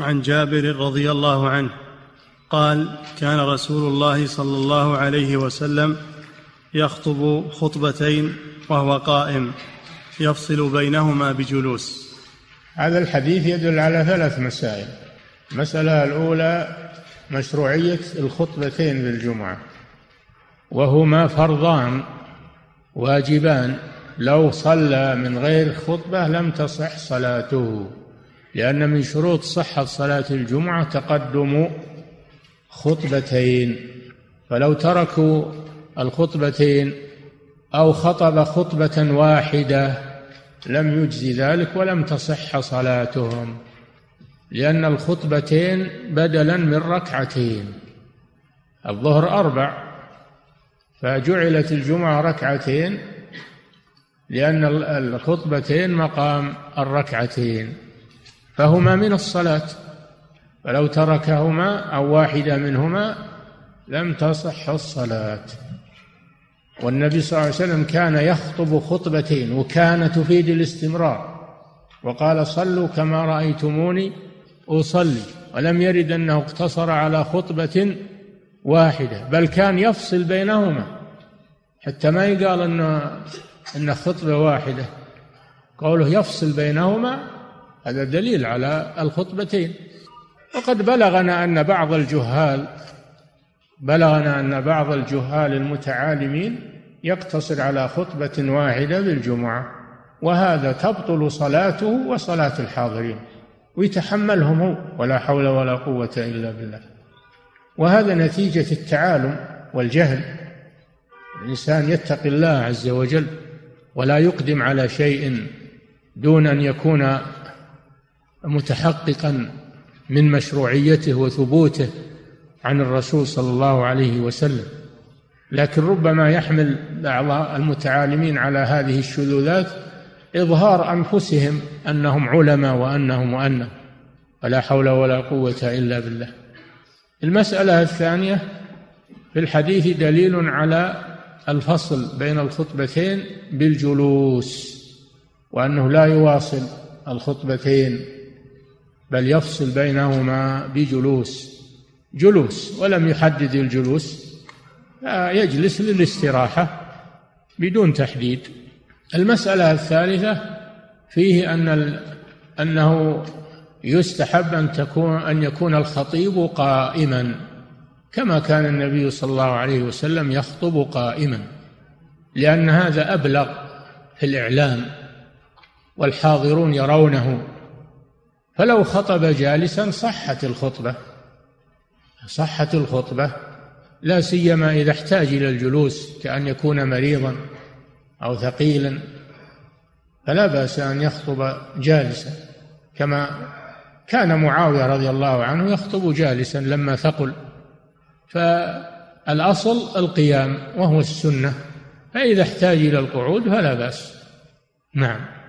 عن جابر رضي الله عنه قال كان رسول الله صلى الله عليه وسلم يخطب خطبتين وهو قائم يفصل بينهما بجلوس. هذا الحديث يدل على ثلاث مسائل. المسألة الأولى مشروعية الخطبتين بالجمعة وهما فرضان واجبان. لو صلى من غير خطبة لم تصح صلاته. لأن من شروط صحة صلاة الجمعة تقدم خطبتين فلو تركوا الخطبتين أو خطب خطبة واحدة لم يجزي ذلك ولم تصح صلاتهم لأن الخطبتين بدلا من ركعتين الظهر أربع فجعلت الجمعة ركعتين لأن الخطبتين مقام الركعتين. فهما من الصلاة. فلو تركهما أو واحدة منهما لم تصح الصلاة. والنبي صلى الله عليه وسلم كان يخطب خطبتين وكان تفيد الاستمرار. وقال صلوا كما رأيتموني أصلي. ولم يرد أنه اقتصر على خطبة واحدة بل كان يفصل بينهما. حتى ما يقال أن أن خطبة واحدة. قوله يفصل بينهما هذا دليل على الخطبتين. وقد بلغنا أن بعض الجهال بلغنا أن بعض الجهال المتعالمين يقتصر على خطبة واحدة بالجمعة وهذا تبطل صلاته وصلاة الحاضرين ويتحملهم هو ولا حول ولا قوة إلا بالله. وهذا نتيجة التعالم والجهل. الإنسان يتقي الله عز وجل ولا يقدم على شيء دون أن يكون متحققا من مشروعيته وثبوته عن الرسول صلى الله عليه وسلم. لكن ربما يحمل بعض المتعالمين على هذه الشذوذات إظهار أنفسهم أنهم علماء وأنهم وأنهم ولا حول ولا قوة إلا بالله. المسألة الثانية في الحديث دليل على الفصل بين الخطبتين بالجلوس وأنه لا يواصل الخطبتين. بل يفصل بينهما بجلوس جلوس ولم يحدد الجلوس يجلس للاستراحة بدون تحديد. المسألة الثالثة فيه أن أنه يستحب أن تكون أن يكون الخطيب قائما كما كان النبي صلى الله عليه وسلم يخطب قائما لأن هذا أبلغ في الإعلام والحاضرون يرونه. فلو خطب جالسا صحت الخطبة. صحت الخطبة. لا سيما إذا احتاج إلى الجلوس كأن يكون مريضا أو ثقيلا. فلا بأس أن يخطب جالسا. كما كان معاوية رضي الله عنه يخطب جالسا لما ثقل. فالأصل القيام وهو السنة. فإذا احتاج إلى القعود فلا بأس. نعم.